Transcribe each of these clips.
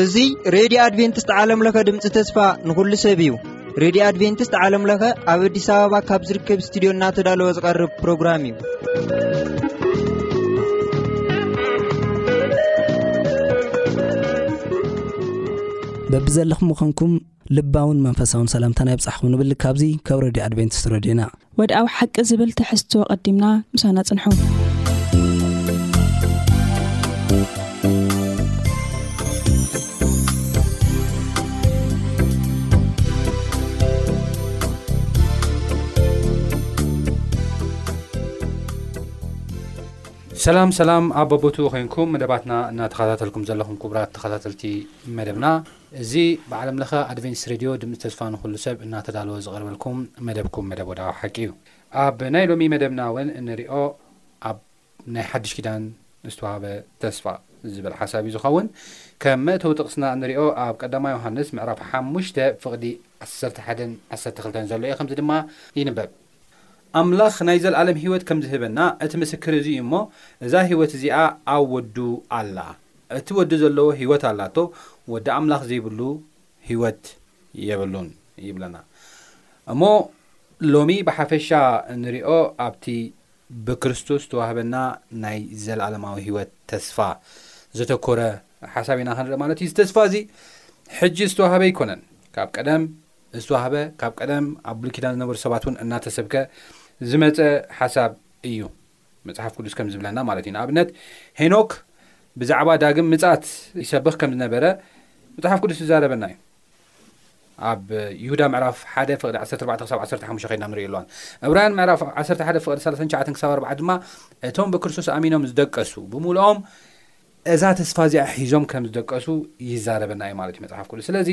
እዙይ ሬድዮ ኣድቨንትስት ዓለምለኸ ድምፂ ተስፋ ንኹሉ ሰብ እዩ ሬድዮ ኣድቨንትስት ዓለምለኸ ኣብ ኣዲስ ኣበባ ካብ ዝርከብ እስትድዮ እናተዳለወ ዝቐርብ ፕሮግራም እዩ በብዘለኹም ምኾንኩም ልባውን መንፈሳውን ሰላምታና ይብጻሕኹም ንብል ካብዚ ካብ ረድዮ ኣድቨንቲስት ረድዮና። ወድኣዊ ሓቂ ዝብል ትሕዝቶ ኣቐዲምና ምሳና ጽንሑ። ሰላም ሰላም ኣቦቦትኡ ኮንኩም መደባትና እናተኸታተልኩም ዘለኹም ክቡራት ተኸታተልቲ መደብና እዚ ብዓለም ለኸ ኣድቬንቲስት ሬድዮ ድምጺ ተስፋ ንኹሉ ሰብ እናተዳለወ ዝቐርበልኩም መደብኩም መደብ ወድዓዊ ሓቂ እዩ። ኣብ ናይ ሎሚ መደብና ውን እንሪኦ ኣብ ናይ ሓድሽ ኪዳን ዝተዋህበ ተስፋ ዝብል ሓሳብ እዩ ዝኸውን። ከም መእተዊ ጥቕስና እንሪኦ ኣብ ቀዳማይ ዮሃንስ ምዕራፍ ሓሙሽተ ፍቕዲ ዓሰርተ ሓደን ዓሰርተ ክልተን ዘሎ እዩ ከምዚ ድማ ይንበብ ኣምላኽ ናይ ዘልኣለም ህይወት ከም ዝህበና እቲ ምስክር እዚ እዩ እሞ እዛ ህይወት እዚኣ ኣብ ወዱ ኣላ። እቲ ወዲ ዘለዎ ህይወት ኣላቶ ወዲ ኣምላኽ ዘይብሉ ህይወት የብሉን ይብለና እሞ ሎሚ ብሓፈሻ እንሪኦ ኣብቲ ብክርስቶስ ዝተዋህበና ናይ ዘለኣለማዊ ህይወት ተስፋ ዘተኮረ ሓሳብ ኢና ክንርኢ ማለት እዩ እዚ ተስፋ እዚ ሕጂ ዝተዋህበ ኣይኮነን ካብ ቀደም ዝተዋህበ ካብ ቀደም ኣብ ብሉይ ኪዳን ዝነበሩ ሰባት እውን እናተሰብከ ዝመፀ ሓሳብ እዩ መጽሓፍ ቅዱስ ከም ዝብለና ማለት እዩ። ንኣብነት ሄኖክ ብዛዕባ ዳግም ምጻት ይሰብኽ ከም ዝነበረ መጽሓፍ ቅዱስ ዝዛረበና እዩ። ኣብ ይሁዳ ምዕራፍ ሓደ ፍቅዲ 14 ክሳብ 15 ከድና ንሪኦ ኣለዋን እብራያን ምዕራፍ 11 ፍቅዲ 39 ክሳብ 4 ድማ እቶም ብክርስቶስ ኣሚኖም ዝደቀሱ ብምልኦም እዛ ተስፋ እዚኣ ሒዞም ከም ዝደቀሱ ይዛረበና እዩ ማለት እዩ መጽሓፍ ቅዱስ ስለዚ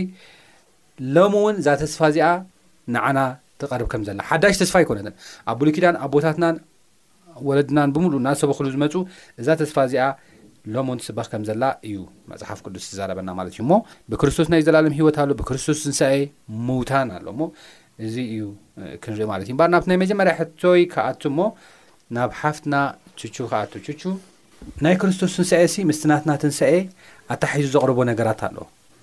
ሎሚ እውን እዛ ተስፋ እዚኣ ንዓና ትቐርብ ከም ዘላ ሓዳሽ ተስፋ ኣይኮነትን ኣብ ብሉይ ኪዳን ኣቦታትናን ወለድናን ብምሉእ እናሰበኽሉ ዝመፁ እዛ ተስፋ እዚኣ ሎሚ እውን ትስበኽ ከም ዘላ እዩ መፅሓፍ ቅዱስ ዝዛረበና ማለት እዩ እሞ ብክርስቶስ ናይ ዘላለም ሂወት ኣሎ ብክርስቶስ ትንሳኤ ምውታን ኣሎ እሞ እዚ እዩ ክንርኢ ማለት እዩ እምበር ናብቲ ናይ መጀመርያ ሕቶይ ክኣቱ እሞ ናብ ሓፍትና ቹቹ ክኣቱ ቹቹ ናይ ክርስቶስ ትንሳኤሲ ምስቲ ናትና ትንሳኤ ኣታሓሒዙ ዘቕርቦ ነገራት ኣሎ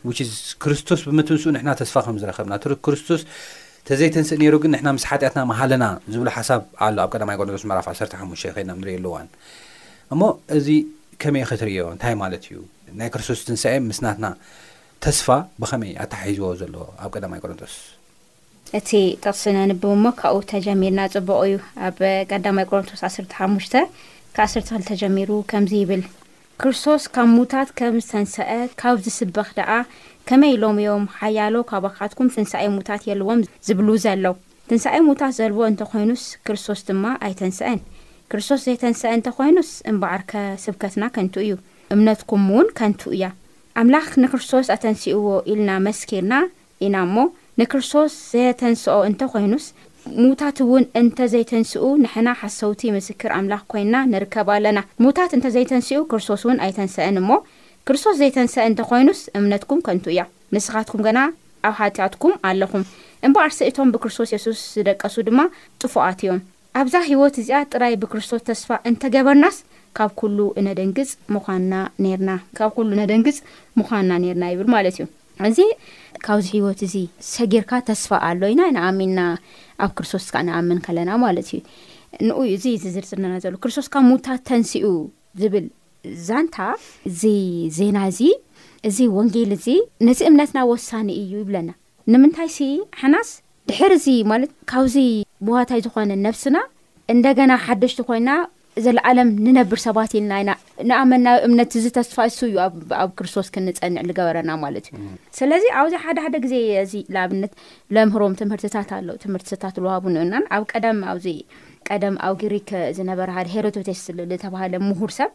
which is ክርስቶስ ብምትንስኡ ንሕና ተስፋ ከም ዝረኸብና ትርክ ክርስቶስ ተዘይተንስእ ኔሩ ግን ንሕና ምስ ሓጢኣትና ምሃለና ዝብሎ ሓሳብ ኣሎ ኣብ ቀዳማይ ቆርንቶስ ምዕራፍ ዓሰርተ ሓሙሽተ ከድና ንርእየሉ እዋን እሞ እዚ ከመይ ኢኺ ትርእዮ እንታይ ማለት እዩ ናይ ክርስቶስ ትንሳኤ ምስ ናትና ተስፋ ብኸመይ ኣታሓሒዝዎ ዘሎ ኣብ ቀዳማይ ቆርንቶስ እቲ ጥቕሲ ነንብብ እሞ ካብኡ ተጀሚርና ጽቡቕ እዩ። ኣብ ቀዳማይ ቆሮንቶስ ዓሰርተ ሓሙሽተ ከዓሰርተ ክልተ ጀሚሩ ከምዚ ይብል። ክርስቶስ ካብ ሙታት ከም ዝተንሰኣ ካብ ዝስበኽ ደኣ ከመይ ኢሎም እዮም ሓያሎ ካባኻትኩም ትንሳኤ ሙታት የልቦም ዝብሉ ዘለው። ትንሳኤ ሙታት ዘልቦ እንተ ኾይኑስ ክርስቶስ ድማ ኣይተንሰኣን። ክርስቶስ ዘይተንሰኣ እንተ ኾይኑስ እምበኣርከ ስብከትና ከንቱ እዩ፣ እምነትኩምውን ከንቱ እያ። ኣምላኽ ንክርስቶስ ኣተንሲእዎ ኢልና መስኪርና ኢና እሞ ንክርስቶስ ዘየተንስኦ እንተ ኾይኑስ ሙታት እውን እንተ ዘይተንስኡ ንሕና ሓሰውቲ ምስክር ኣምላኽ ኮይንና ንርከብ ኣለና። ሙታት እንተ ዘይተንስኡ ክርስቶስ እውን ኣይተንሰእን እሞ ክርስቶስ ዘይተንሰእ እንተ ኾይኑስ እምነትኩም ከንቱ እያ ንስኻትኩም ገና ኣብ ሓጢኣትኩም ኣለኹም። እምበኣርሲ እቶም ብክርስቶስ የሱስ ዝደቀሱ ድማ ጥፉኣት እዮም። ኣብዛ ህይወት እዚኣ ጥራይ ብክርስቶስ ተስፋ እንተ ገበርናስ ካብ ኩሉ እነደንግጽ ምዃንና ኔርና። ካብ ኩሉ ነደንግጽ ምዃንና ኔርና ይብል ማለት እዩ። እዚ ካብዚ ህይወት እዚ ሰጊርካ ተስፋ ኣሎ ኢና ኢና ኣሚንና ኣብ ክርስቶስ ከኣ ንኣምን ከለና ማለት እዩ ንኡ እዚ እዚ ዝርዝርና ዘሎ ክርስቶስ ካብ ሙታት ተንስኡ ዝብል ዛንታ እዚ ዜና እዚ እዚ ወንጌል እዚ ነዚ እምነትና ወሳኒ እዩ ይብለና ንምንታይ ሲ ሓናስ ድሕር እዚ ማለት ካብዚ ብዋታይ ዝኾነ ነብስና እንደገና ሓደሽቲ ኮይና ዘለዓለም ንነብር ሰባት ኢልና ኢና ንኣመናዮ እምነት እዚ ተስፋ እሱ እዩ ኣብ ክርስቶስ ክንጸንዕ ልገበረና ማለት እዩ ስለዚ ኣብዚ ሓደ ሓደ ግዜ እዚ ንኣብነት ለምህሮም ትምህርትታት ኣለው ትምህርትታት ልዋሃቡ ንእናን ኣብ ቀደም ኣብዚ ቀደም ኣብ ግሪክ ዝነበረ ሓደ ሄሮዶቴስ ዝተባሃለ ምሁር ሰብ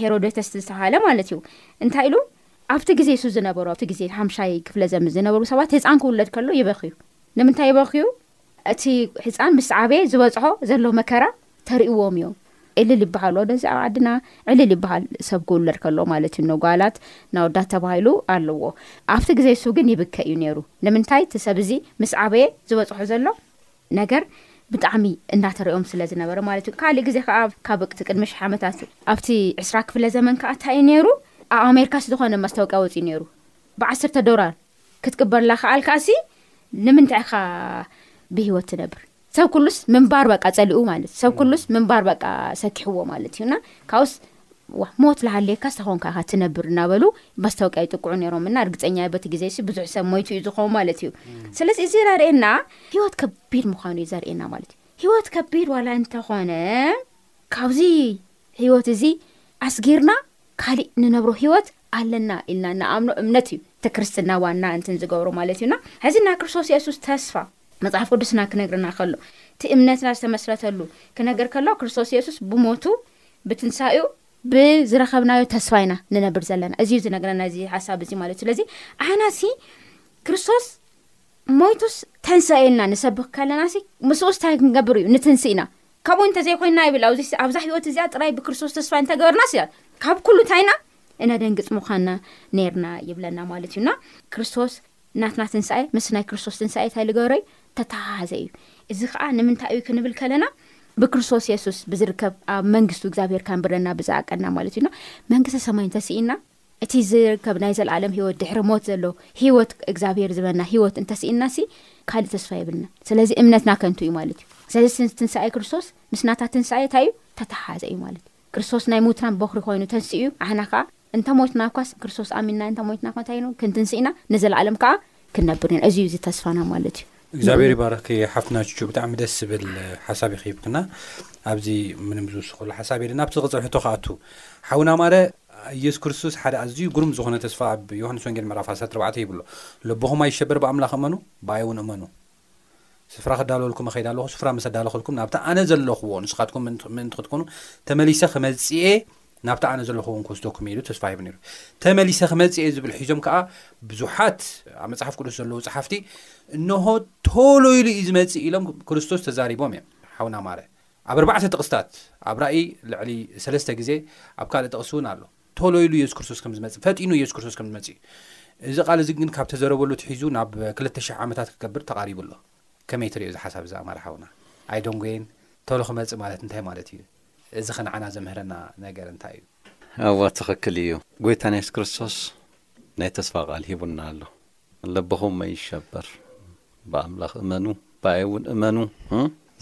ሄሮዶተስ ዝተባሃለ ማለት እዩ እንታይ ኢሉ ኣብቲ ግዜ እሱ ዝነበሩ ኣብቲ ግዜ ሓምሻይ ክፍለ ዘም ዝነበሩ ሰባት ህፃን ክውለድ ከሎ ይበክዩ ንምንታይ ይበክዩ እቲ ህጻን ምስ ዓበየ ዝበጽሖ ዘሎ መከራ ተርእዎም እዮም ዕልል ይበሃሉ ወደዚ ኣብ ዓድና ዕልል ይበሃል ሰብ ክውለድ ከሎ ማለት እዩ እኖ ጓላት ናወዳት ተባሂሉ ኣለዎ ኣብቲ ግዜ እሱ ግን ይብከ እዩ ነይሩ ንምንታይ እቲ ሰብ እዚ ምስ ዓበየ ዝበጽሖ ዘሎ ነገር ብጣዕሚ እናተረኦም ስለ ዝነበረ ማለት እዩ ካልእ ግዜ ከዓ ካብ እቲ ቅድሚ ሽሕ ዓመታት ኣብቲ ዕስራ ክፍለ ዘመን ከዓ እንታይ እዩ ነይሩ ኣብ ኣሜሪካስ ዝኾነ ማስታወቂያ ወፅኡ ነይሩ ብዓስርተ ዶላር ክትቅበርላ ክኣልካኣሲ ንምንታይ ኢካ ብሂወት ትነብር ሰብ ኩሉስ ምንባር በቃ ፀሊኡ ማለት እዩ ሰብ ኩሉስ ምንባር በቃ ሰኪሕዎ ማለት እዩና ካብስ ሞት ዝሃልየካ ዝተኮንካ ኢካ ትነብር እናበሉ ማስታወቂያ ይጥቅዑ ነሮም እና እርግፀኛ በቲ ግዜ ሲ ብዙሕ ሰብ ሞይቱ እዩ ዝኮን ማለት እዩ ስለዚ እዚ ዘርእየና ሂወት ከቢድ ምኳኑ እዩ ዘርእየና ማለት እዩ ሂወት ከቢድ ዋላ እንተኮነ ካብዚ ህይወት እዚ ኣስጊርና ካሊእ ንነብሮ ህይወት ኣለና ኢልና እንኣምኖ እምነት እዩ እቲ ክርስትና ዋና እንትን ዝገብሮ ማለት እዩ እና ሕዚ ናይ ክርስቶስ የሱስ ተስፋ መጽሓፍ ቅዱስና ክነግርና ከሎ እቲ እምነትና ዝተመስረተሉ ክነገር ከሎ ክርስቶስ የሱስ ብሞቱ ብትንሳኤኡ ብዝረኸብናዮ ተስፋ ኢና ንነብር ዘለና እዚዩ ዝነግረና እዚ ሓሳብ እዚ ማለት ስለዚ ኣሕና ሲ ክርስቶስ ሞይቱስ ተንሳኤ ኢልና ንሰብክ ከለና ሲ ምስኡስ እንታይ ክንገብር እዩ ንትንስኢና ካብኡ እንተ ዘይኮይንና ይብል ኣብዚስ ኣብዛ ሕይወት እዚኣ ጥራይ ብክርስቶስ ተስፋ እንተ ገበርናስ ካብ ኩሉ እንታይ ኢና እነደንግጽ ምዃንና ኔርና ይብለና ማለት እዩ እና ክርስቶስ ናትና ትንሳኤ ምስ ናይ ክርስቶስ ትንሳኤ እንታይ ልገበረ እዩ ተተሓሓዘ እዩ እዚ ከዓ ንምንታይ እዩ ክንብል ከለና ብክርስቶስ የሱስ ብዝርከብ ኣብ መንግስቱ እግዚኣብሄር ካንብረና ብዝኣቀና ማለት እዩና መንግስቲ ሰማይ እንተስኢና እቲ ዚርከብ ናይ ዘለኣለም ህይወት ድሕሪ ሞት ዘሎ ህይወት እግዝኣብሄር ዝበና ህይወት እንተ ስኢንናሲ ካልእ ተስፋ የብልናን ስለዚ እምነትና ከንቱ እዩ ማለት እዩ ስለዚ ትንሳኤ ክርስቶስ ምስ ናታ ትንሳኤ እንታይ እዩ ተተሓሓዘ እዩ ማለት እዩ ክርስቶስ ናይ ሙታን ቦኽሪ ኮይኑ ተንሲኡ ኣሕና ከኣ እንተ ሞትና እኳስ ክርስቶስ ኣሚንና እንተ ሞትና እኳ እንታይ ክንትንሲ ኢና ንዘለኣለም ከኣ ክንነብር ኢና እዚ እዩ እዚ ተስፋና ማለት እዩ። እግዚኣብሔር ይባርኽኪ ሓፍትና ቹቹ ብጣዕሚ ደስ ዝብል ሓሳብ ኢኺ ሂብክና ኣብዚ ምንም ዝውስኸሉ ሓሳብ የለን ናብቲ ዝቕፅል ሕቶ ክኣቱ ሓውና ማረ ኢየሱስ ክርስቶስ ሓደ ኣዝዩ ግሩም ዝኾነ ተስፋ ኣብ ዮሃንስ ወንጌል ምዕራፍ 14 ይብሎ ልብኹም ኣይሸበር ብኣምላኽ እመኑ ብኣይ እውን እመኑ ስፍራ ክዳለወልኩም እኸይድ ኣለኹ ስፍራ ምስ ኣዳለኸልኩም ናብቲ ኣነ ዘለኽዎ ንስኻትኩም ምእንቲ ክትኮኑ ተመሊሰ ክመጽኤ ናብቲ ኣነ ዘለኽዎን ክወስደኩም ኢሉ ተስፋ ሂቡ ነይሩ ተመሊሰ ክመጽኤ ዝብል ሒዞም ከዓ ብዙሓት ኣብ መፅሓፍ ቅዱስ ዘለዉ ፀሓፍቲ እንሆ ቶሎ ኢሉ እዩ ዝመፅእ ኢሎም ክርስቶስ ተዛሪቦም እዮም ሓውና ማረ ኣብ ኣርባዕተ ጥቕስታት ኣብ ራእይ ልዕሊ ሰለስተ ግዜ ኣብ ካልእ ጥቕሲ እውን ኣሎ ቶሎ ኢሉ የሱስ ክርስቶስ ከም ዝመጽእ፣ ፈጢኑ የሱስ ክርስቶስ ከም ዝመጽእ እዩ። እዚ ቃል እዚ ግን ካብ ተዘረበሉ ኣትሒዙ ናብ ክልተ ሽሕ ዓመታት ክገብር ተቓሪቡ ኣሎ። ከመይ ትርእዮ እዚ ሓሳብ እዚ ኣማረ ሓውና? ኣይደንጎየን? ቶሎ ክመጽእ ማለት እንታይ ማለት እዩ? እዚኸ ንዓና ዘምህረና ነገር እንታይ እዩ? እወ ትኽክል እዩ። ጎይታና የሱስ ክርስቶስ ናይ ተስፋ ቃል ሂቡና ኣሎ። ልብኹም ኣይሸበር፣ ብኣምላኽ እመኑ፣ ብኣይ እውን እመኑ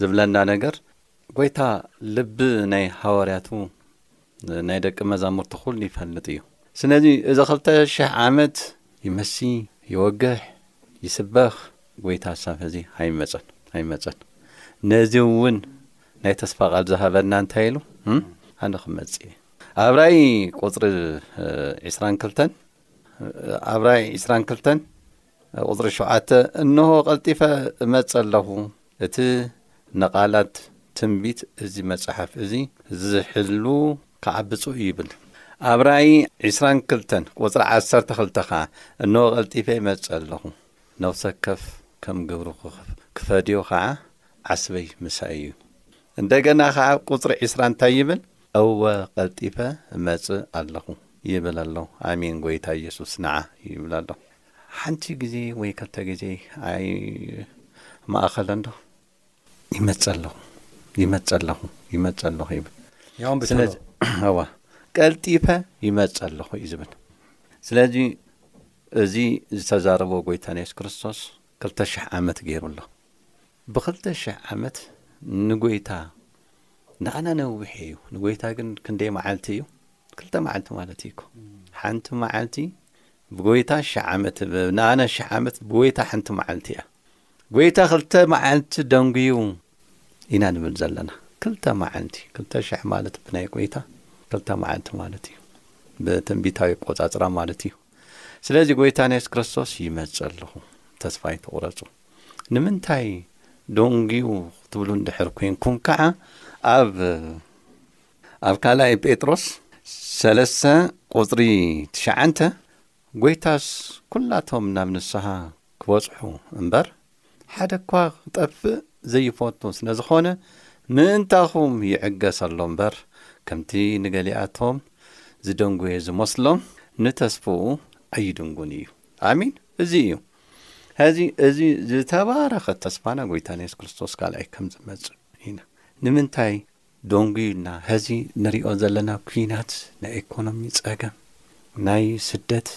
ዝብለና ነገር ጎይታ ልቢ ናይ ሃዋርያቱ ናይ ደቂ መዛሙርቲ ኩሉ ይፈልጥ እዩ ስለዚ እዚ ክልተ ሽሕ ዓመት ይመሲ ይወግሕ ይስበኽ ጎይታ ኣሳብ እዚ ኣይመጸን ኣይመጸን ነዚ እውን ናይ ተስፋ ቃል ዝሃበና እንታይ ኢሉ ኣነ ክመጽ እየ ኣብ ራእይ ቁፅሪ ዕስራን ክልተን ኣብ ራእይ ዕስራን ክልተን ቁፅሪ ሸውዓተ እንሆ ቀልጢፈ እመጽ ኣለኹ እቲ ንቓላት ትንቢት እዚ መጽሓፍ እዚ ዚሕሉ ኸኣ ብጹእ እዩ ይብል። ኣብ ራእይ ዕስራን ክልተን ቁጽሪ ዓሰርተ ክልተ ኸኣ፣ እንሆ፣ ቐልጢፈ እመጽእ ኣሎኹ፣ ነፍሲ ወከፍ ከም ግብሩ ኺፈድዮ ኸኣ፣ ዓስበይ ምሳይ እዩ። እንደገና ኸኣ ቁጽሪ ዕስራ እንታይ ይብል? እወ፣ ቐልጢፈ እመጽእ ኣሎኹ ይብል ኣሎ። ኣሜን! ጐይታ የሱስ ንዓ ይብል ኣሎ። ሓንቲ ግዜ ወይ ክልተ ግዜ ኣይማእኸለን ዶ? ይመጽእ ኣለኹ ይመጽእ ኣለኹ ይመጽእ ኣለኹ ይብል። ያውን ብቶሎ። ስለዚ እወ ቀልጢፈ ይመጽእ ኣለኹ እዩ ዝብል። ስለዚ እዚ ዝተዛረቦ ጎይታና የሱስ ክርስቶስ ክልተ ሽሕ ዓመት ገይሩ ኣሎ። ብክልተ ሽሕ ዓመት ንጎይታ ንዓና ነዊሕ እዩ፣ ንጎይታ ግን ክንደይ መዓልቲ እዩ? ክልተ መዓልቲ ማለት እዩ እኮ። ሓንቲ መዓልቲ ብጎይታ ሽሕ ዓመት ንኣና ሽሕ ዓመት ብጎይታ ሐንቲ ማዓልቲ እያ ጎይታ ክልተ ማዓልቲ ደንጉዩ ኢና ንብል ዘለና ክልተ ማዓልቲ ክልተ ሽሕ ማለት ብናይ ጎይታ ክልተ ማዓልቲ ማለት እዩ ብትንቢታዊ ኣቆጻጽራ ማለት እዩ ስለዚ ጎይታና የሱስ ክርስቶስ ይመጽእ ኣለኹ ተስፋ ኣይትቑረጹ ንምንታይ ደንጉዩ ክትብሉ እንድሕር ኮንኩም ከዓ ኣብ ኣብ ካልኣይ ጴጥሮስ ሰለስተ ቁጽሪ ትሽዓንተ ጐይታስ ኵላቶም ናብ ንስሓ ኪበጽሑ እምበር፣ ሓደ እኳ ኺጠፍእ ዘይፈቱ ስለ ዝኾነ፣ ምእንታኹም ይዕገስ ኣሎ እምበር፣ ከምቲ ንገሊኣቶም ዝደንጐየ ዚመስሎም፣ ንተስፋኡ ኣይድንጉን እዩ። ኣሜን። እዚ እዩ ሕዚ እዚ ዝተባረኸ ተስፋና ጐይታና የሱስ ክርስቶስ ካልኣይ ከም ዝመጽእ ኢና። ንምንታይ ዶንጒዩና ሀዚ ንሪኦ ዘለና ኲናት ናይ ኢኮኖሚ ፀገም ናይ ስደት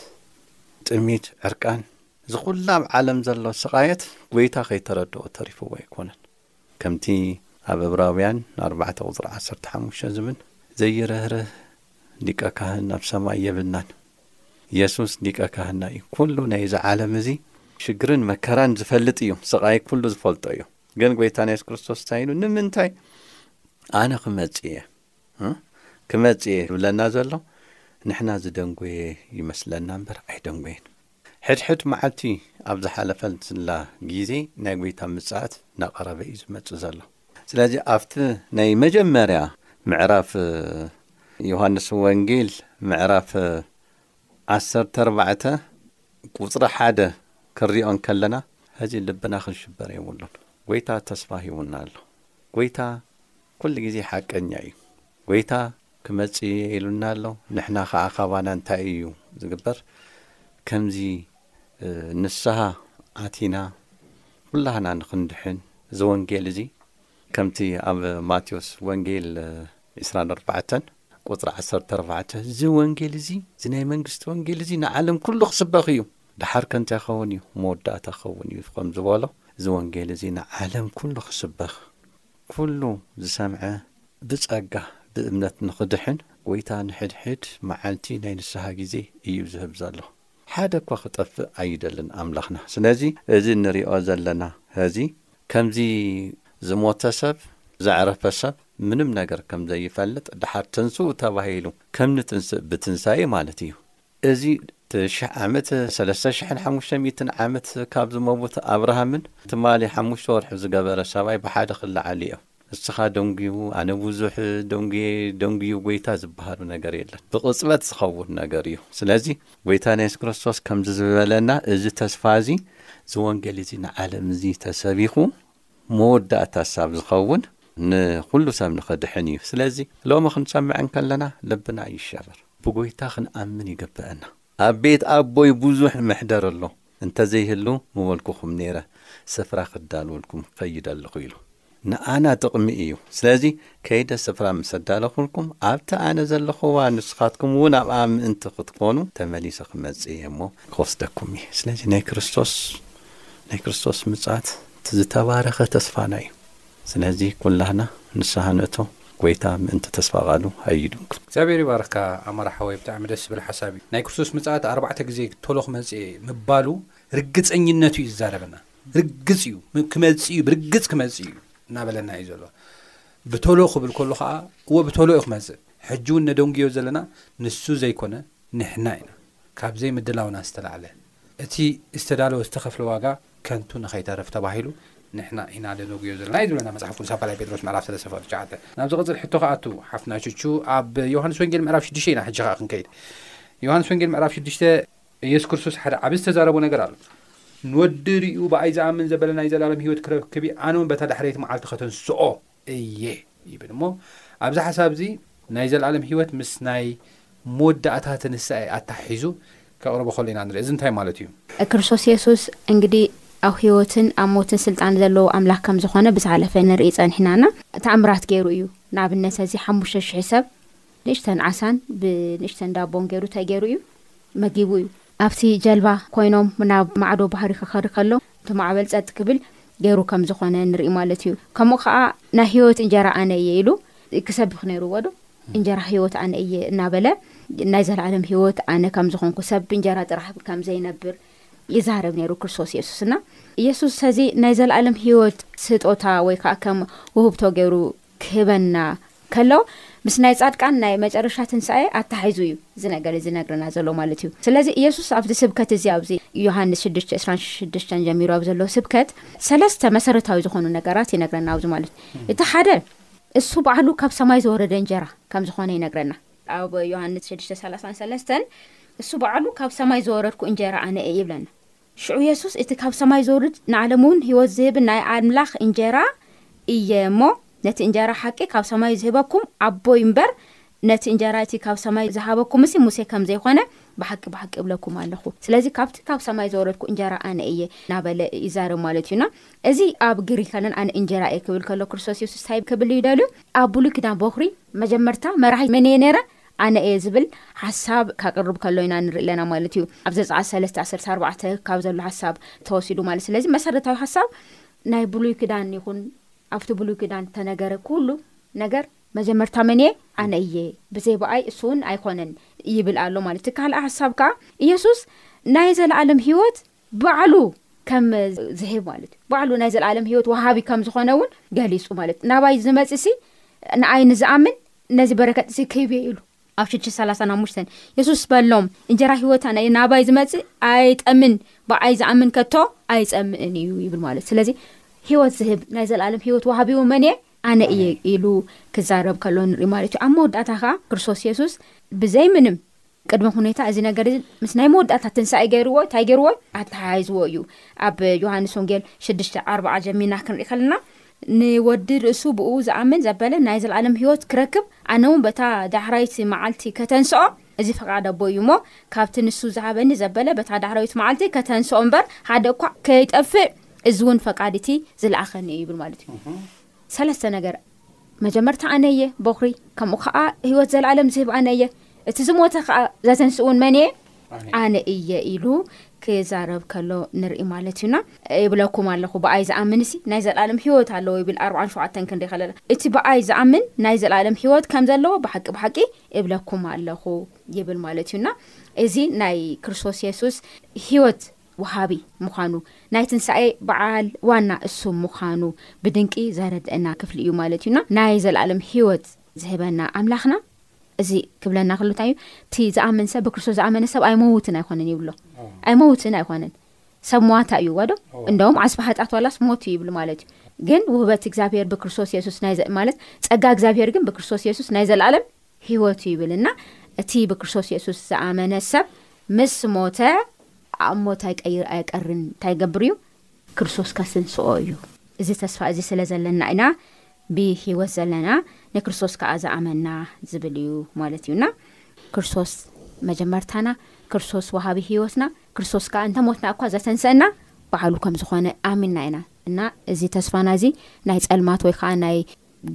ጥሚት ዕርቃን እዚ ኹላ ኣብ ዓለም ዘሎ ስቓየት ጐይታ ከይተረድኦ ተሪፍዎ ኣይኮነን ከምቲ ኣብ እብራውያን ኣርባዕተ ቁፅሪ ዓሰርተ ሓሙሽተ ዝብል ዘይርህርህ ሊቀ ካህን ኣብ ሰማይ የብልናን የሱስ ሊቀ ካህንና እዩ ኩሉ ናይዚ ዓለም እዚ ሽግርን መከራን ዝፈልጥ እዩ ስቓይ ኩሉ ዝፈልጦ እዩ ግን ጐይታና የሱስ ክርስቶስ እንታይ ኢሉ ንምንታይ ኣነ ክመጽእ እየ ክመጽእ እየ ዝብለና ዘሎ ንሕና ዝደንጎየ ይመስለና እምበር ኣይደንጎየን ሕድሕድ መዓልቲ ኣብ ዝሓለፈላ ግዜ ናይ ጐይታ ምጽኣት ናቐረበ እዩ ዝመጽእ ዘሎ ስለዚ ኣብቲ ናይ መጀመርያ ምዕራፍ ዮሃንስ ወንጌል ምዕራፍ ዓሰርተ ኣርባዕተ ቁጽሪ ሓደ ክንሪኦ እንከለና ሕዚ ልብና ክንሽበር የብሉን ጎይታ ተስፋ ሂቡና ኣሎ ጎይታ ኩሉ ግዜ ሓቀኛ እዩ ጎይታ ክመጽእ እየ ኢሉና ኣሎ ንሕና ከኣ ካባና እንታይ እዩ ዝግበር ከምዚ ንስሃ ኣቲና ኩላህና ንክንድሕን እዚ ወንጌል እዚ ከምቲ ኣብ ማቴዎስ ወንጌል ዕስራን ኣርባዕተን ቁጽሪ ዓሰርተ ኣርባዕተ፣ እዚ ወንጌል እዚ፣ እዚ ናይ መንግስቲ ወንጌል እዚ፣ ንዓለም ኩሉ ክስበኽ እዩ፣ ደሓር ከ እንታይ ክኸውን እዩ? መወዳእታ ክኸውን እዩ ከም ዝበሎ፣ እዚ ወንጌል እዚ ንዓለም ኩሉ ክስበኽ፣ ኩሉ ዝሰምዐ ብጸጋ ብእምነት ንኽድሕን፣ ጎይታ ንሕድሕድ መዓልቲ ናይ ንስሓ ግዜ እዩ ዝህብ ዘሎ። ሓደ እኳ ክጠፍእ ኣይደልን ኣምላኽና ስለዚ እዚ እንሪኦ ዘለና ሀዚ ከምዚ ዝሞተ ሰብ ዘዕረፈ ሰብ ምንም ነገር ከም ዘይፈልጥ ደሓር ተንስኡ ተባሂሉ ከም ንትንስእ ብትንሳኤ ማለት እዩ እዚ ሽሕ ዓመት ሰለስተ ሽሕን ሓሙሽተ ሚእትን ዓመት ካብ ዝመቡት ኣብርሃምን ትማሊ ሓሙሽተ ወርሑ ዝገበረ ሰብኣይ ብሓደ ክለዓሉ እዮም። ንስኻ ደንጉዩ ኣነ ቡዙሕ ደንጉየ ደንጉዩ ጎይታ ዝባሃሉ ነገር የለን ብቅጽበት ዝኸውን ነገር እዩ ስለዚ ጎይታና የሱስ ክርስቶስ ከምዚ ዝበለና እዚ ተስፋ እዚ እዚ ወንጌል እዚ ንዓለም እዚ ተሰቢኹ መወዳእታ ሳብ ዝኸውን ንኹሉ ሰብ ንኽድሕን እዩ ስለዚ ሎሚ ክንሰምዕ እንከለና ልብና ይሸበር ብጎይታ ክንኣምን ይግበእና ኣብ ቤት ኣቦይ ቡዙሕ መሕደር ኣሎ። እንተዘይህሉ ምበልኩኹም ነይረ ስፍራ ክዳልወልኩም ክኸይድ ኣለኹ ኢሉ ንኣና ጥቕሚ እዩ ስለዚ ከይደ ስፍራ ምስ ኣዳለኹልኩም ኣብታ ኣነ ዘለኹዋ ንስኻትኩም እውን ኣብኣ ምእንቲ ክትኾኑ ተመሊሰ ክመጽእ እየ እሞ ክወስደኩም እየ ስለዚ ናይ ክርስቶስ ናይ ክርስቶስ ምጽኣት እቲ ዝተባረኸ ተስፋና እዩ ስለዚ ኩላህና ንስሃ ንእቶ ጎይታ ምእንቲ ተስፋ ቃሉ ኣይዱንክ። እግዚኣብሔር ይባርኽካ ኣማረ ሓወይ ብጣዕሚ ደስ ዝብል ሓሳብ እዩ ናይ ክርስቶስ ምጽኣት ኣርባዕተ ግዜ ቶሎ ክመጽእ እየ ምባሉ ርግጸኝነቱ እዩ ዝዛረበና ርግጽ እዩ ክመጽእ እዩ ብርግጽ ክመጽእ እዩ እናበለና እዩ ዘሎ ብቶሎ ክብል ከሎ ከዓ እወ ብቶሎ እዩ ክመጽእ ሕጂ እውን ነደንጉዮ ዘለና ንሱ ዘይኮነ ንሕና ኢና ካብዘይ ምድላውና ዝተላዕለ እቲ ዝተዳለወ ዝተኸፍለ ዋጋ ከንቱ ንኸይተርፍ ተባሂሉ ንሕና ኢና ደነጉዮ ዘለና እዩ ዝብለና መጽሓፍ ቅዱስ ኣብ ካልኣይ ጴጥሮስ ምዕራፍ ሰለስተ ፍቕዲ ትሽዓተ። ናብ ዝቕጽል ሕቶ ክኣቱ ሓፍትና ቹቹ ኣብ ዮሃንስ ወንጌል ምዕራፍ ሽዱሽተ ኢና ሕጂ ከኣ ክንከይድ ዮሃንስ ወንጌል ምዕራፍ ሽዱሽተ ኢየሱስ ክርስቶስ ሓደ ዓቢ ዝተዛረቦ ነገር ኣሎ ንወዲ ርኡ ብኣይ ዝኣምን ዘበለ ናይ ዘላለም ህይወት ክረክብ እዩ ኣነ እውን በታ ዳሕረይቲ መዓልቲ ከተንስኦ እየ ይብል እሞ ኣብዚ ሓሳብ እዚ ናይ ዘልኣለም ህይወት ምስ ናይ መወዳእታ ትንሳኤ ኣተሓሒዙ ከቕርቦ ከሎ ኢና ንርኢ እዚ እንታይ ማለት እዩ? ክርስቶስ የሱስ እንግዲ ኣብ ህይወትን ኣብ ሞትን ስልጣን ዘለዎ ኣምላኽ ከም ዝኾነ ብዝሓለፈ ንርኢ ጸኒሕና እና ተኣምራት ገይሩ እዩ ንኣብነት እዚ ሓሙሽተ ሽሕ ሰብ ንእሽተን ዓሳን ብንእሽተን ዳቦን ገይሩ እንታይ ገይሩ እዩ? መጊቡ እዩ። ኣብቲ ጀልባ ኮይኖም ናብ ማዕዶ ባሕሪ ክኸሪ ከሎ እቲ ማዕበል ጸጥ ክብል ገይሩ ከም ዝኾነ ንርኢ ማለት እዩ። ከምኡ ከኣ ናይ ሕይወት እንጀራ ኣነ እየ ኢሉ ክሰብኽ ነይርዎዶ? እንጀራ ሕይወት ኣነ እየ እናበለ ናይ ዘለኣለም ሕይወት ኣነ ከም ዝኾንኩ ሰብ ብእንጀራ ጥራሕ ከም ዘይነብር ይዛረብ ነይሩ ክርስቶስ የሱስ። እና የሱስ ሰዚ ናይ ዘለኣለም ሕይወት ስጦታ ወይ ከኣ ከም ውህብቶ ገይሩ ክህበና ከሎ ምስ ናይ ጻድቃን ናይ መጨረሻ ትንሳኤ ኣታሒዙ እዩ እዚ ነገር እዚ ዝነግረና ዘሎ ማለት እዩ። ስለዚ ኢየሱስ ኣብዚ ስብከት እዚ ኣብዚ ዮሐንስ ሽዱሽተ ዕስራን ሽዱሽተን ጀሚሩ ኣብ ዘሎ ስብከት ሰለስተ መሰረታዊ ዝኾኑ ነገራት ይነግረና ኣብዚ ማለት እቲ ሓደ እሱ ባዕሉ ካብ ሰማይ ዝወረደ እንጀራ ከም ዝኾነ ይነግረና። ኣብ ዮሐንስ ሽዱሽተ ሰላሳን ሰለስተን እሱ ባዕሉ ካብ ሰማይ ዝወረድኩ እንጀራ ኣነ እየ ይብለና። ሽዑ የሱስ እቲ ካብ ሰማይ ዚውርድ ንዓለምውን ህይወት ዚህብ ናይ ኣምላኽ እንጀራ እየ እሞ፣ ነቲ እንጀራ ሓቂ ካብ ሰማይ ዚህበኩም ኣቦይ እምበር፣ ነቲ እንጀራ እቲ ካብ ሰማይ ዝሃበኩምሲ ሙሴ ከም ዘይኮነ ብሓቂ ብሓቂ እብለኩም ኣለኹ። ስለዚ ካብቲ ካብ ሰማይ ዘወረድኩ እንጀራ ኣነ እየ እናበለ ይዛረብ ማለት እዩ እና እዚ ኣብ ግሪክ ከለና ኣነ እንጀራ እየ ክብል ከሎ ክርስቶስ የሱስ እንታይ ክብል ይደልዩ ኣብ ብሉይ ኪዳን ቦኽሪ መጀመርታ መራሒ መን እየ ነይረ ኣነ እየ ዝብል ሓሳብ ከቅርብ ከሎ ኢና ንርኢ ኣለና ማለት እዩ ኣብ ዘፀኣት ሰለስተ ዓሰርተ ኣርባዕተ ካብ ዘሎ ሓሳብ ተወሲዱ ማለት ስለዚ መሰረታዊ ሓሳብ ናይ ብሉይ ክዳን ይኹን ኣብቲ ብሉይ ክዳን ተነገረ ኩሉ ነገር መጀመርታ መን እየ ኣነ እየ ብዘይ በኣይ እሱ እውን ኣይኮነን ይብል ኣሎ ማለት እቲ ካልኣ ሓሳብ ከዓ ኢየሱስ ናይ ዘለኣለም ሂወት ባዕሉ ከም ዝህብ ማለት እዩ ባዕሉ ናይ ዘለኣለም ህይወት ወሃቢ ከም ዝኾነ እውን ገሊፁ ማለት እዩ ናባይ ዝመፅ ሲ ንኣይ ንዝኣምን ነዚ በረከት እዚ ክህብየ ኢሉ ኣብ ሽዱሽተ ሰላሳን ሓሙሽተን የሱስ በሎም እንጀራ ህይወት ኣነ ናባይ ዝመፅእ ኣይጠምን ብኣይ ዝኣምን ከቶ ኣይፀምእን እዩ ይብል ማለት እዩ ስለዚ ህይወት ዝህብ ናይ ዘለኣለም ህይወት ወሃቢዎ መን እየ ኣነ እየ ኢሉ ክዛረብ ከሎ ንርኢ ማለት እዩ ኣብ መወዳእታ ከዓ ክርስቶስ የሱስ ብዘይ ምንም ቅድመ ኹኔታ እዚ ነገር እዚ ምስ ናይ መወዳእታ ትንሣኤ ገይርዎ እንታይ ገይርዎ እዩ ኣተሓሒዝዎ እዩ ኣብ ዮሃንስ ወንጌል ሽዱሽተ ኣርብዓ ጀሚርና ክንርኢ ከለና ንወዲ ርእሱ ብእኡ ዝኣምን ዘበለ ናይ ዘለኣለም ህይወት ክረክብ ኣነ እውን በታ ዳሕራይቲ መዓልቲ ከተንስኦ እዚ ፈቃድ ኣቦ እዩ እሞ ካብቲ ንሱ ዝሃበኒ ዘበለ በታ ዳሕራዊት መዓልቲ ከተንስኦ እምበር ሓደ እኳ ከይጠፍእ እዚ እውን ፈቃድ እቲ ዝለኣኸኒ እዩ ይብል ማለት እዩ ሰለስተ ነገር መጀመርታ ኣነ እየ ቦኽሪ ከምኡ ከኣ ህይወት ዘለኣለም ዝህብ ኣነ እየ እቲ ዝሞተ ከኣ ዘተንስእ እውን መን እየ ኣነ እየ ኢሉ ክዛረብ ከሎ ንርኢ ማለት እዩና ይብለኩም ኣለኹ ብኣይ ዝኣምን ሲ ናይ ዘለኣለም ሂወት ኣለዎ ይብል ኣርባን ሸውዓተን ክንደይ ከለና እቲ ብኣይ ዝኣምን ናይ ዘለኣለም ሂወት ከም ዘለዎ ብሓቂ ብሓቂ እብለኩም ኣለኹ ይብል ማለት እዩና እዚ ናይ ክርስቶስ የሱስ ሂወት ወሃቢ ምዃኑ ናይ ትንሳኤ በዓል ዋና እሱ ምዃኑ ብድንቂ ዘረድእና ክፍሊ እዩ ማለት እዩና ናይ ዘለኣለም ህይወት ዝህበና ኣምላኽና እዚ ክብለና ክሉ እንታይ እዩ እቲ ዝኣምን ሰብ ብክርስቶስ ዝኣመነ ሰብ ኣይመውትን ኣይኮነን ይብሎ ኣይመውትን ኣይኮነን ሰብ ሞዋታ እዩ ዋዶ እንደውም ዓስቢ ሃጢኣት ዋላስ ሞት እዩ ይብሉ ማለት እዩ ግን ውህበት እግዚኣብሄር ብክርስቶስ የሱስ ማለት ፀጋ እግዚኣብሄር ግን ብክርስቶስ የሱስ ናይ ዘለኣለም ህይወቱ ይብል እና እቲ ብክርስቶስ የሱስ ዝኣመነ ሰብ ምስ ሞተ ኣብ ሞት ኣይቀይር ኣይቀርን እንታይ ይገብር እዩ ክርስቶስ ከትንስኦ እዩ እዚ ተስፋ እዚ ስለ ዘለና ኢና ብህይወት ዘለና ንክርስቶስ ከዓ ዝኣመና ዝብል እዩ ማለት እዩ እና ክርስቶስ መጀመርታና ክርስቶስ ውሃቢ ህይወትና ክርስቶስ ከዓ እንተ ሞትና እኳ ዘተንስአና ባዕሉ ከም ዝኾነ ኣሚና ኢና እና እዚ ተስፋና እዚ ናይ ፀልማት ወይ ከዓ ናይ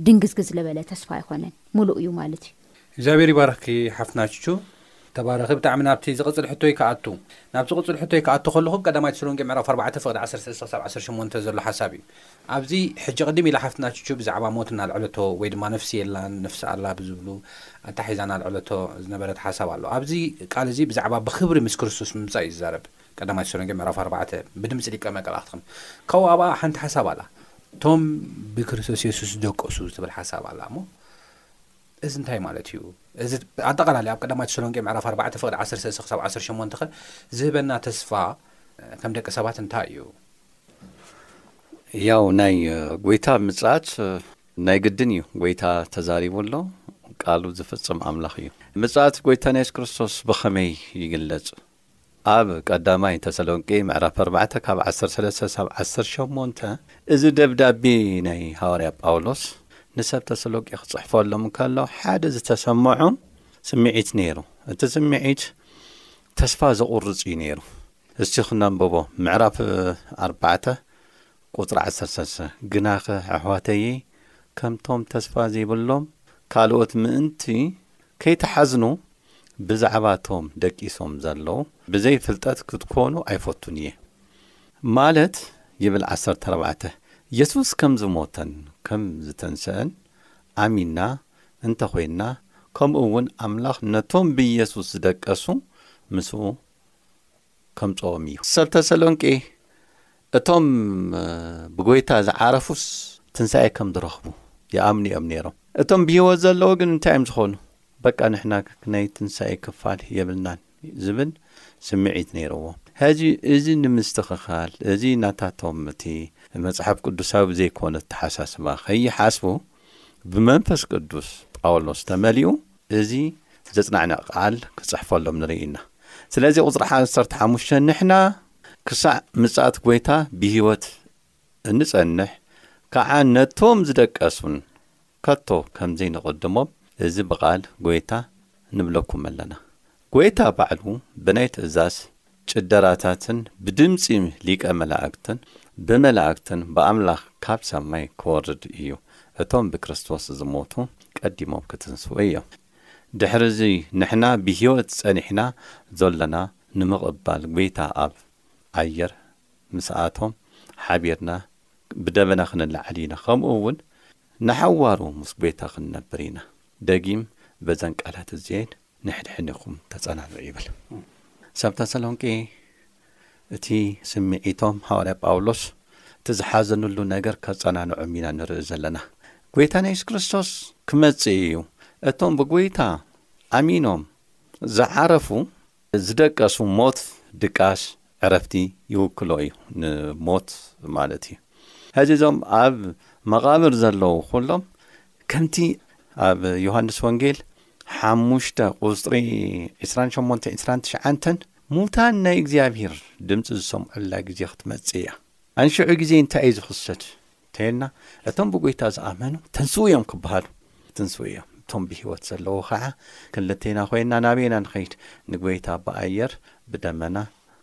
ድንግዝግዝ ለበለ ተስፋ ኣይኾነን ሙሉእ እዩ ማለት እዩ። እግዚኣብሔር ይባርኽኪ ሓፍትና ቹቹ ተባረኺ ብጣዕሚ ናብቲ ዝቅጽል ሕቶይ ክኣቱ ናብቲ ቅጹል ሕቶይ ክኣቱ ከለኹ ቀዳማይ ተሰሎንቄ ምዕራፍ ኣርባዕተ ፍቅዲ ዓሰርተ ሰለስተ ክሳብ ዓሰርተ ሸሞንተ ዘሎ ሓሳብ እዩ ኣብዚ ሕጂ ቅድም ኢላ ሓፍትና ቹቹ ብዛዕባ ሞት እናልዐለቶ ወይ ድማ ነፍሲ የላን ነፍሲ ኣላ ብዝብሉ ኣታሒዛ እናልዐለቶ ዝነበረት ሓሳብ ኣሎ ኣብዚ ቃል እዚ ብዛዕባ ብኽብሪ ምስ ክርስቶስ ምምጻእ እዩ ዝዛረብ ቀዳማይ ተሰሎንቄ ምዕራፍ ኣርባዕተ ብድምጺ ሊቀ መቀላእክት ከም ካብኡ ኣብኣ ሓንቲ ሓሳብ ኣላ እቶም ብክርስቶስ የሱስ ዝደቀሱ ዝትብል ሓሳብ ኣላ እሞ እዚ እንታይ ማለት እዩ እዚ ኣጠቓላሊ ኣብ ቀዳማይ ተሰሎንቄ ምዕራፍ ኣርባዕተ ፍቅዲ ዓሰርተ ሰለስተ ክሳብ ዓሰርተ ሸሞንተ ኸ ዝህበና ተስፋ ከም ደቂ ሰባት እንታይ እዩ ያው ናይ ጎይታ ምጽኣት ናይ ግድን እዩ ጎይታ ተዛሪቡ ኣሎ ቃሉ ዝፍጽም ኣምላኽ እዩ ምጽኣት ጎይታ ናይ የሱስ ክርስቶስ ብኸመይ ይግለጽ ኣብ ቀዳማይ ተሰሎንቄ ምዕራፍ ኣርባዕተ ካብ ዓሰርተ ሰለስተ ክሳብ ዓሰርተ ሸሞንተ እዚ ደብዳቤ ናይ ሃዋርያ ጳውሎስ ንሰብ ተሰሎንቄ ክጽሕፈሎም እንከሎ ሓደ ዝተሰምዖ ስምዒት ነይሩ። እቲ ስምዒት ተስፋ ዘቑርጽ እዩ ነይሩ። እስቲ ክነንብቦ ምዕራፍ ኣርባዕተ ቁጽሪ ዓሰርተ ሰለስተ ግናኸ ኣሕዋተይይ ከምቶም ተስፋ ዘይብሎም ካልኦት ምእንቲ ከይትሓዝኑ ብዛዕባ ቶም ደቂሶም ዘለዉ ብዘይ ፍልጠት ክትኮኑ ኣይፈቱን እየ ማለት ይብል ዓሰርተ ኣርባዕተ የሱስ ከም ዝሞተን ከም ዝተንሰእን ኣሚንና እንተ ኮይንና ከምኡ ውን ኣምላኽ ነቶም ብየሱስ ዝደቀሱ ምስኡ ከምጽኦም እዩ። ሰብ ተሰሎንቄ እቶም ብጐይታ ዝዓረፉስ ትንሳኤ ከም ዝረኽቡ ይኣምኑ እዮም ነይሮም። እቶም ብህይወት ዘለዉ ግን እንታይ እዮም ዝዀኑ? በቃ ንሕና ናይ ትንሳኤ ክፋል የብልናን ዝብል ስምዒት ነይርዎም። ሕጂ እዚ ንምስትኽኻል እዚ ናታቶም እቲ መጽሓፍ ቅዱሳዊ ዘይኰነ ኣተሓሳስባ ከይሓስቡ ብመንፈስ ቅዱስ ጳውሎስ ተመሊኡ፣ እዚ ዘጽናዕንዕ ቓል ክጽሕፈሎም ንርኢ ኢና። ስለዚ ቁጽሪ ዓሰርተ ሓሙሽተ ንሕና ክሳዕ ምጽኣት ጎይታ ብህይወት እንጸንሕ ከኣ ነቶም ዝደቀሱን ከቶ ከምዘይንቕድሞም እዚ ብቓል ጎይታ ንብለኩም ኣለና። ጐይታ ባዕሉ ብናይ ትእዛዝ ጭደራታትን ብድምጺ ሊቀ መላእክትን ብመላእክትን ብኣምላኽ ካብ ሰማይ ክወርድ እዩ። እቶም ብክርስቶስ ዝሞቱ ቀዲሞም ክትንስኡ እዮም። ድሕርዚ ንሕና ብህይወት ጸኒሕና ዘሎና ንምቕባል ጐይታ ኣብ ኣየር ምስኣቶም ሓቢርና ብደበና ክንለዓል ኢና ከምኡ እውን ንሓዋሩ ምስ ጐይታ ክንነብር ኢና። ደጊም በዘን ቃላት እዚኤን። ንሕድሕድኹም ተጸናንዑ ይብል። ሰብ ተሰሎንቄ እቲ ስምዒቶም ሃዋርያ ጳውሎስ እቲ ዝሓዘንሉ ነገር ከጸናንዖም ኢና ንርኢ ዘለና። ጐይታና የሱስ ክርስቶስ ክመጽእ እዩ። እቶም ብጐይታ ኣሚኖም ዝዓረፉ ዝደቀሱ ሞት ድቃስ ዕረፍቲ ይውክሎ እዩ ንሞት ማለት እዩ። ሕዚ እዞም ኣብ መቓብር ዘለዉ ዅሎም ከምቲ ኣብ ዮሃንስ ወንጌል ሓሙሽተ ቝጽሪ ዕስራን ሸሞንተ ዕስራን ትሽዓንተን ሙታን ናይ እግዚኣብሄር ድምጺ ዝሰምዑላ ግዜ ክትመጽእ እያ። ኣንሽዑ ግዜ እንታይ እዩ ዝኽሰት? እንተየልና እቶም ብጐይታ ዝኣመኑ ተንስኡ እዮም ክበሃሉ ትንስኡ እዮም እቶም ብህይወት ዘለዉ ኸዓ ክልቴና ኮይና ናበይና ንኸይድ ንጐይታ ብኣየር ብደመና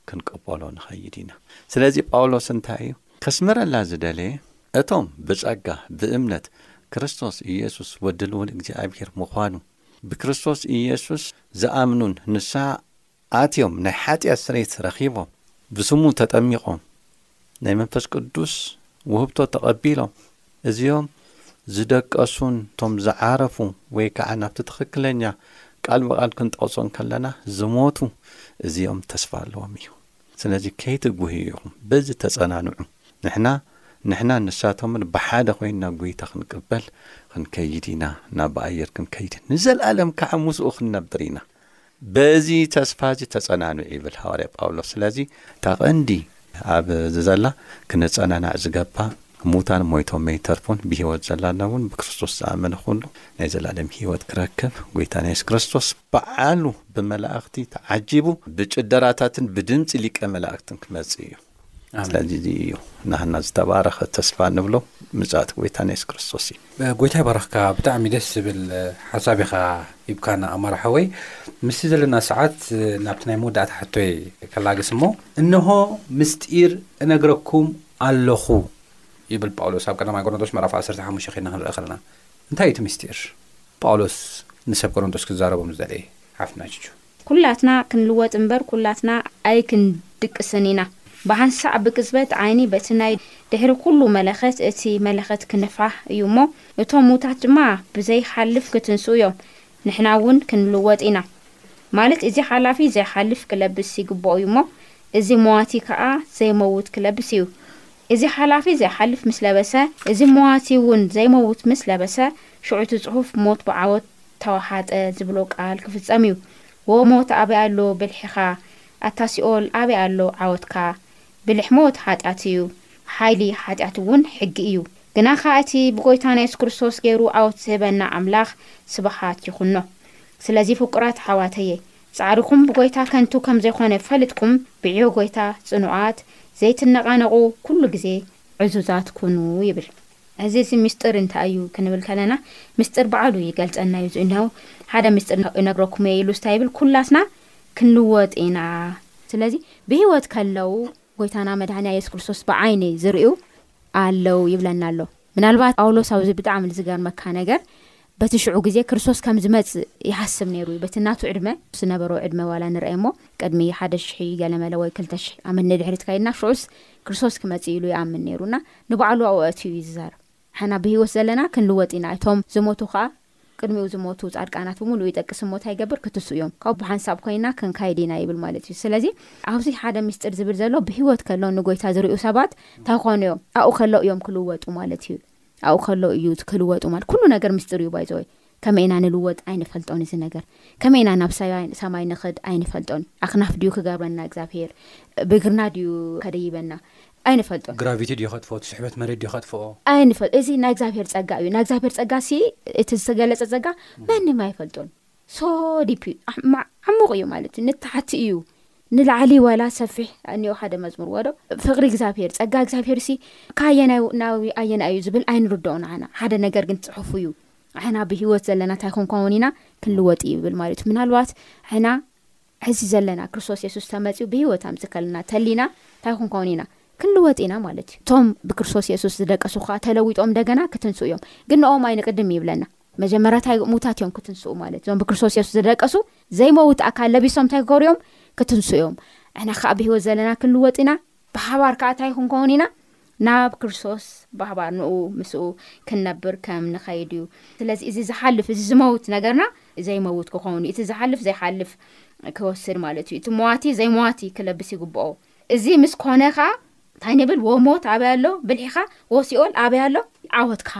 ክንቀበሎ ንኸይድ ኢና ስለዚ ጳውሎስ እንታይ እዩ ከስምረላ ዝደለየ እቶም ብጸጋ ብእምነት ክርስቶስ ኢየሱስ ወዲ ልኡል እግዚኣብሔር ምዃኑ ብክርስቶስ ኢየሱስ ዝኣምኑን ንስሓ ኣትዮም ናይ ሓጢኣት ስርየት ረኺቦም ብስሙ ተጠሚቖም ናይ መንፈስ ቅዱስ ውህብቶ ተቐቢሎም እዚኦም ዝደቀሱን እቶም ዝዓረፉ ወይ ከዓ ናብቲ ትኽክለኛ ቃል ብቓል ክንጠቕሶ እንከለና ዝሞቱ እዚኦም ተስፋ ኣለዎም እዩ ስለዚ ከይትጉህዩ ኢኹም በዚ ተጸናንዑ ንሕና ንሕና ንሳቶምን ብሓደ ኮይንና ጎይታ ክንቅበል ክንከይድ ኢና ናብ ኣየር ክንከይድ ንዘለኣለም ከዓ ምስኡ ክንነብር ኢና በዚ ተስፋ እዚ ተጸናንዑ ይብል ሃዋርያ ጳውሎስ። ስለዚ እታ ቀንዲ ኣብዚ ዘላ ክንጸናናዕ ዝገባ ሙታን ሞይቶም መይተርፉን ብህይወት ዘላና እውን ብክርስቶስ ዝኣመነ ኩሉ ናይ ዘላለም ህይወት ክረክብ ጎይታና የሱስ ክርስቶስ ባዓሉ ብመላእኽቲ ተዓጂቡ ብጭደራታትን ብድምጺ ሊቀ መላእኽትን ክመጽእ እዩ። ስለዚ እዚ እዩ ናህና ዝተባረኸ ተስፋ ንብሎ ምጽኣት ጎይታና የሱስ ክርስቶስ እዩ። ጎይታ ይባርኽካ ብጣዕሚ ደስ ዝብል ሓሳብ ኢኻ ሂብካና ኣማረ ሓወይ ምስቲ ዘለና ሰዓት ናብቲ ናይ መወዳእታ ሕቶይ ከላግስ እሞ እንሆ ምስጢር እነግረኩም ኣለኹ ይብል ጳውሎስ ኣብ ቀዳማይ ቆሮንቶስ ምዕራፍ ዓሰርተ ሓሙሽተ ኬድና ክንርኢ ከለና እንታይ እዩ እቲ ምስጢር ጳውሎስ ንሰብ ቆሮንቶስ ክዛረቦም ዝደለየ ሓፍትና ጅጁ ኩላትና ክንልወጥ እምበር ኩላትና ኣይክንድቅስን ኢና። ብሓንሳዕ ብቅጽበት ዓይኒ በቲ ናይ ድሕሪ ኩሉ መለኸት እቲ መለኸት ክንፋሕ እዩ እሞ እቶም ሙዉታት ድማ ብዘይሓልፍ ክትንስኡ እዮም። ንሕና እውን ክንልወጥ ኢና። ማለት እዚ ሓላፊ ዘይሓልፍ ክለብስ ይግብኦ እዩ እሞ እዚ መዋቲ ከኣ ዘይመዉት ክለብስ እዩ። እዚ ሓላፊ ዘይሓልፍ ምስ ለበሰ እዚ መዋቲ እውን ዘይመዉት ምስ ለበሰ ሽዑ እቲ ጽሑፍ ሞት ብዓወት ተዋሓጠ ዝብሎ ቃል ክፍጸም እዩ። ዎ ሞት ኣበይ ኣሎ ብልሒኻ? ኣታ ሲኦል ኣበይ ኣሎ ዓወትካ? ብልሕ ሞት ሓጢኣት እዩ። ሓይሊ ሓጢኣት እውን ሕጊ እዩ። ግናኸ እቲ ብጎይታና የሱስ ክርስቶስ ገይሩ ዓወት ዝህበና ኣምላኽ ስብሓት ይኹኖ። ስለዚ ፍቁራት ኣሓዋተየ ጻዕርኹም ብጎይታ ከንቱ ከምዘይኮነ ፈልጥኩም ብዕዮ ጎይታ ጽኑዓት ዘይትነቓነቑ ኩሉ ግዜ ዕዙዛት ኩኑ ይብል። እዚ እዚ ምስጢር እንታይ እዩ ክንብል ከለና ምስጢር በዓሉ ይገልጸና እዩ እነሆ ሓደ ምስጢር እነግረኩም እየ ኢሉስ እንታይ ይብል ኩላትና ክንልወጥ ኢና። ስለዚ ብህይወት ከለው ጎይታና መድሃኒያ የሱስ ክርስቶስ ብዓይኒ ዝርእዩ ኣለው ይብለና ኣሎ። ምናልባት ጳውሎስ ኣብዚ ብጣዕሚ ዝገርመካ ነገር በቲ ሽዑ ግዜ ክርስቶስ ከም ዝመጽእ ይሓስብ ነይሩ እዩ። በቲ ናቱ ዕድመ፣ ምስ ዝነበሮ ዕድመ ዋላ ንርኣይ እሞ፣ ቅድሚ ሓደ ሽሒ ገለመለ ወይ ክልተ ሽሕ ዓመት ንድሕሪት ከይድና፣ ሽዑስ ክርስቶስ ክመጽእ እዩ ኢሉ ይኣምን ነይሩ እና ንባዕሉ ኣብኡ ኣእትዩ እዩ ዝዛረብ። ሓና ብህይወት ዘለና ክንልወጥ ኢና፣ እቶም ዝሞቱ ከኣ ቅድሚኡ ዝሞቱ ጻድቃናት ብምሉኡ ይጠቅስ እሞ እንታይ ይገብር ክትስኡ እዮም፣ ካብኡ ብሓንሳብ ኮይና ክንካይድ ኢና ይብል ማለት እዩ። ስለዚ ኣብዚ ሓደ ምስጢር ዝብል ዘሎ ብህይወት ከሎ ንጎይታ ዝርእዩ ሰባት እንታይ ክኾኑ እዮም ኣብኡ ከለው እዮም ክልወጡ ማለት እዩ። ኣብኡ ከሎ እዩ እቲ ክልወጡ ማለት ኩሉ ነገር ምስጢር እዩ ባይዘወይ ከመይ ኢና ንልወጥ ኣይንፈልጦን እዚ ነገር ከመይ ኢና ናብ ሰማይ ንክድ ኣይንፈልጦን ኣክናፍ ድዩ ክገብረና እግዚኣብሄር ብግርና ድዩ ከደይበና ኣይንፈልጦን ግራቪቲ ድዩ ከጥፍኦ ትስሕበት መሬት ድዩ ከጥፍኦ ኣይንፈል እዚ ናይ እግዚኣብሄር ፀጋ እዩ ናይ እግዚኣብሄር ፀጋ ሲ እቲ ዝተገለፀ ፀጋ መንም ኣይፈልጦን so deep እዩ ዓሙቅ እዩ ማለት እዩ ንታሕቲ እዩ ንላዕሊ ዋላ ሰፊሕ እኒኦ ሓደ መዝሙር ወዶ ፍቅሪ እግዚኣብሄር ፀጋ እግዚኣብሄር ሲ ካየናይ ናብ ኣየናይ እዩ ዝብል ኣይንርድኦ ንዓና ሓደ ነገር ግን ፅሑፉ እዩ ዓይና ብሂወት ዘለና እንታይ ኮንኳውን ኢና ክንልወጥ እዩ ይብል ማለት እዩ ምናልባት ዓይና ሕዚ ዘለና ክርስቶስ የሱስ ተመፅኡ ብሂወት ኣምፅከልና ተሊና እንታይ ኮንካውን ኢና ክንልወጥ ኢና ማለት እዩ እቶም ብክርስቶስ የሱስ ዝደቀሱ ከዓ ተለዊጦም እንደገና ክትንስኡ እዮም ግን ንኦም ኣይንቅድም ይብለና መጀመርያ ታይ ሙታት እዮም ክትንስኡ ማለት እዞም ብክርስቶስ የሱስ ዝደቀሱ ዘይመውት ኣካል ለቢሶም ታይ ክገብሩ እዮም ክትንስኡ እዮም ኣሕና ከዓ ብሂወት ዘለና ክንልወጥ ኢና ብሓባር ከዓ ታይ ክንከውን ኢና ናብ ክርስቶስ ባህባር ንኡ ምስኡ ክንነብር ከም ንኸይድ እዩ ስለዚ እዚ ዝሓልፍ እዚ ዝመውት ነገርና ዘይመውት ክኸውን እዩ እቲ ዝሓልፍ ዘይሓልፍ ክወስድ ማለት እዩ እቲ መዋቲ ዘይመዋቲ ክለብስ ይግብኦ እዚ ምስ ኮነ ከኣ እንታይ ንብል ወ ሞት ኣበይ ኣሎ ብልሒካ ወ ሲኦል ኣበይ ኣሎ ዓወትካ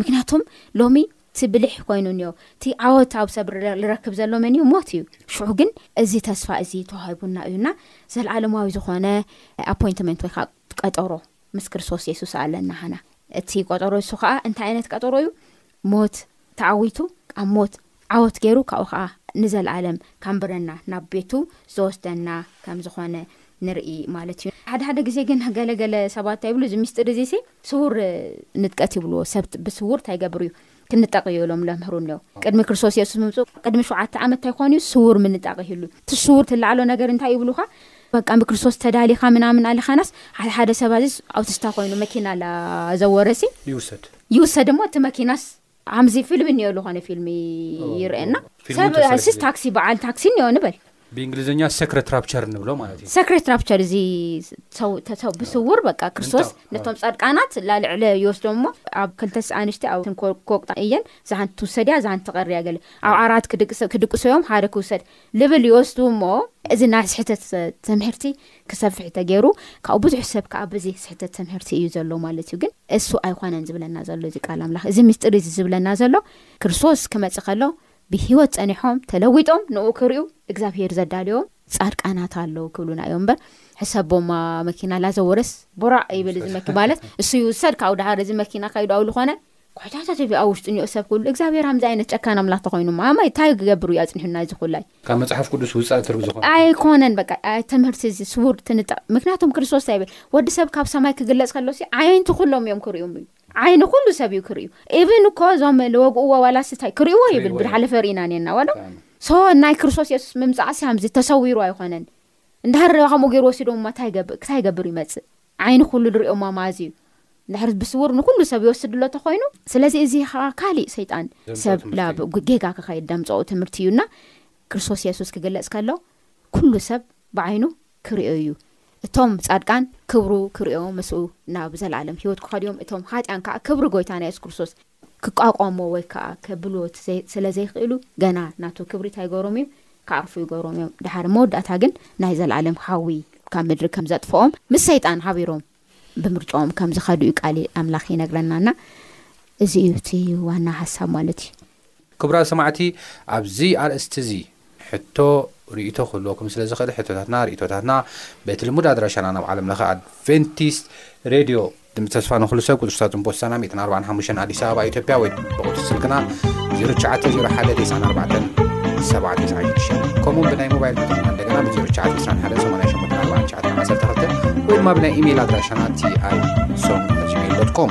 ምክንያቱም ሎሚ እቲ ብልሒ ኮይኑ እንዮ እቲ ዓወት ኣብ ሰብ ዝረክብ ዘሎ መን እዩ ሞት እዩ ሽዑ ግን እዚ ተስፋ እዚ ተዋሂቡና እዩ እና ዘለኣለማዊ ዝኾነ ኣፖይንትመንት ወይ ከዓ ቀጠሮ ምስ ክርስቶስ የሱስ ኣለና ሃና እቲ ቀጠሮ እሱ ከዓ እንታይ ዓይነት ቀጠሮ እዩ ሞት ተዓዊቱ ኣብ ሞት ዓወት ገይሩ ካብኡ ከኣ ንዘልኣለም ከንብረና ናብ ቤቱ ዝወስደና ከም ዝኾነ ንርኢ ማለት እዩ። ሓደ ሓደ ግዜ ግን ገለ ገለ ሰባት እንታይ ይብሉ እዚ ምስጢር እዚሲ ስዉር። ንጥቀት ይብልዎ ሰብ ብስዉር እንታይ ይገብር እዩ ክንጠቅ እዩ እሎም ለምህሩ እነዉ ቅድሚ ክርስቶስ የሱስ ምምጽኡ ቅድሚ ሸውዓተ ዓመት እንታይ ክኾን እዩ ስዉር ምንጣቅ ይህሉ እቲ ስዉር ትለዓሎ ነገር እንታይ እዩ ይብሉካ በቃ ብክርስቶስ ተዳሊካ ምናምን ኣልኻናስ ሓደ ሓደ ሰብ ኣዚስ ኣውቲስታ ኮይኑ መኪና ላዘወረሲ ይውሰድ ይውሰድ እሞ እቲ መኪናስ ኣምዚ ፊልም እኒኦ ልኾነ ፊልም ይርኤና ሰብ ስስ ታክሲ በዓል ታክሲ እኒኦ ንበል ብእንግሊዝኛ ሰክረት ራፕቸር ንብሎ ማለት እዩ ሰክሬት ራፕቸር እዚ ብስውር በቃ ክርስቶስ ነቶም ፃድቃናት ላልዕለ ይወስዶም እሞ ኣብ ክልተስ ኣንሽቲ ኣብ ኮቁጣ እየን ዝሓንቲ ትውሰድያ ዝሓንቲ ትቐርያ ገለ ኣብ ዓራት ክድቅሰዮም ሓደ ክውሰድ ልብል ይወስዱ እሞ እዚ ናይ ስሕተት ትምህርቲ ክሰፍሕ ተገይሩ ካብኡ ብዙሕ ሰብ ከኣ በዚ ስሕተት ትምህርቲ እዩ ዘሎ ማለት እዩ ግን እሱ ኣይኾነን ዝብለና ዘሎ እዚ ቃል ኣምላኽ እዚ ምስጢር እዚ ዝብለና ዘሎ ክርስቶስ ክመጽእ ከሎ ብህይወት ጸኒሖም ተለዊጦም ንኡ ክርእዩ እግዚኣብሄር ዘዳልዮም ጻድቃናት ኣለዉ ክብሉና እዮም እምበር ሕሰቦማ መኪና ላዘወረስ ቦራእ ይብል እዚ መኪ ማለት እሱ ይውሰድ ካብኡ ድሓር እዚ መኪና ከይዱ ኣብ ዝኾነ ጓይታታት ቲቪ ኣብ ውሽጡ ኒኦ ሰብ ኩሉ እግዛብሄር ኣምዚ ኣይነት ጨካን ኣምላክ ተኮይኑ እሞ ኣማይ ታይ ክገብር እዩ ኣፅኒሑና እዚ ኩላይ። ካብ መፅሓፍ ቅዱስ ውፃእ ትርጉ ዝኾነ ትምህርቲ። ኣይኮነን በቃ ኣይ ትምህርቲ እዚ ስዉር ትንጠቅ ምክንያቱም ክርስቶስ ታይ ይብል ወዲ ሰብ ካብ ሰማይ ክግለፅ ከሎ ሲ ዓየንቲ ኩሎም እዮም ክሪኡ እምብዩ ዓይኒ ኩሉ ሰብ እዩ ክሪኡ ኢቭን እኮ እዞም ልወግእዎ ዋላ ሲ ታይ ክሪእዎ ይብል ክሪእዎ እዮም። ብድሓለፈ ሪኢና ኔርና ዋዶ ብጣዕሚ። ሶ ናይ ክርስቶስ የሱስ ምምፃእ ሲ ኣምዚ ተሰዊሩ ኣይኾነን እንድሃር ከምኡ ገይሩ ወሲዶም እማ ታይ ይገብእ ታይ ይገብር ይመፅእ ዓይኒ ኩሉ ድሪኦ ማማዝ እዩ እንድሕር ብስውር ንኩሉ ሰብ ይወስድ ኣሎ ተኮይኑ። ስለዚ እዚ ከኣ ካሊእ ሰይጣን ሰብ ላብ ጌጋ ክከይድ ደምጸኦ ትምህርቲ እዩ እና ክርስቶስ የሱስ ክግለጽ ከሎ ኩሉ ሰብ ብዓይኑ ክሪኦ እዩ እቶም ጻድቃን ክብሩ ክሪኦ ምስኡ ናብ ዘላለም ሂወት ክከዱ እዮም እቶም ሃጥያን ከኣ ክብሪ ጎይታና የሱስ ክርስቶስ ክቋቋሞ ወይ ከኣ ከብልዎ ስለዘይክእሉ ገና ናቱ ክብሪ ታይ ገሮም እዩ ክዓርፉ ይገሮም እዮም ደሓር መወዳእታ ግን ናይ ዘልኣለም ሓዊ ካብ ምድሪ ከምዘጥፍኦም ምስ ሰይጣን ሓቢሮም ብምርጭኦም ከምዝከዱ እዩ ቃል ኣምላክ ይነግረና እና እዚ እዩ እቲ ዋና ሓሳብ ማለት እዩ። ክቡራት ሰማዕቲ ኣብዚ ኣርእስቲ እዚ ሕቶ ሪኢቶ ክህልወኩም ስለ ዝኽእል ሕቶታትና ሪኢቶታትና በቲ ልሙድ ኣድራሻና ናብ ዓለም ለኸ ኣድቨንቲስት ሬድዮ ድምፂ ተስፋ ንኹሉ ሰብ ቁፅሪ ሳጹን ፖስታና 145 ኣዲስ ኣበባ ኢትዮጵያ ወይ ብቁፅሪ ስልክና 0901747996 ከምኡ ውን ብናይ ሞባይል ቁፅርና እንደገና ብ0921884912 ወይ ድማ ብናይ ኢሜይል ኣድራሻና ቲኣይ ሶም ጂሜል ዶት ኮም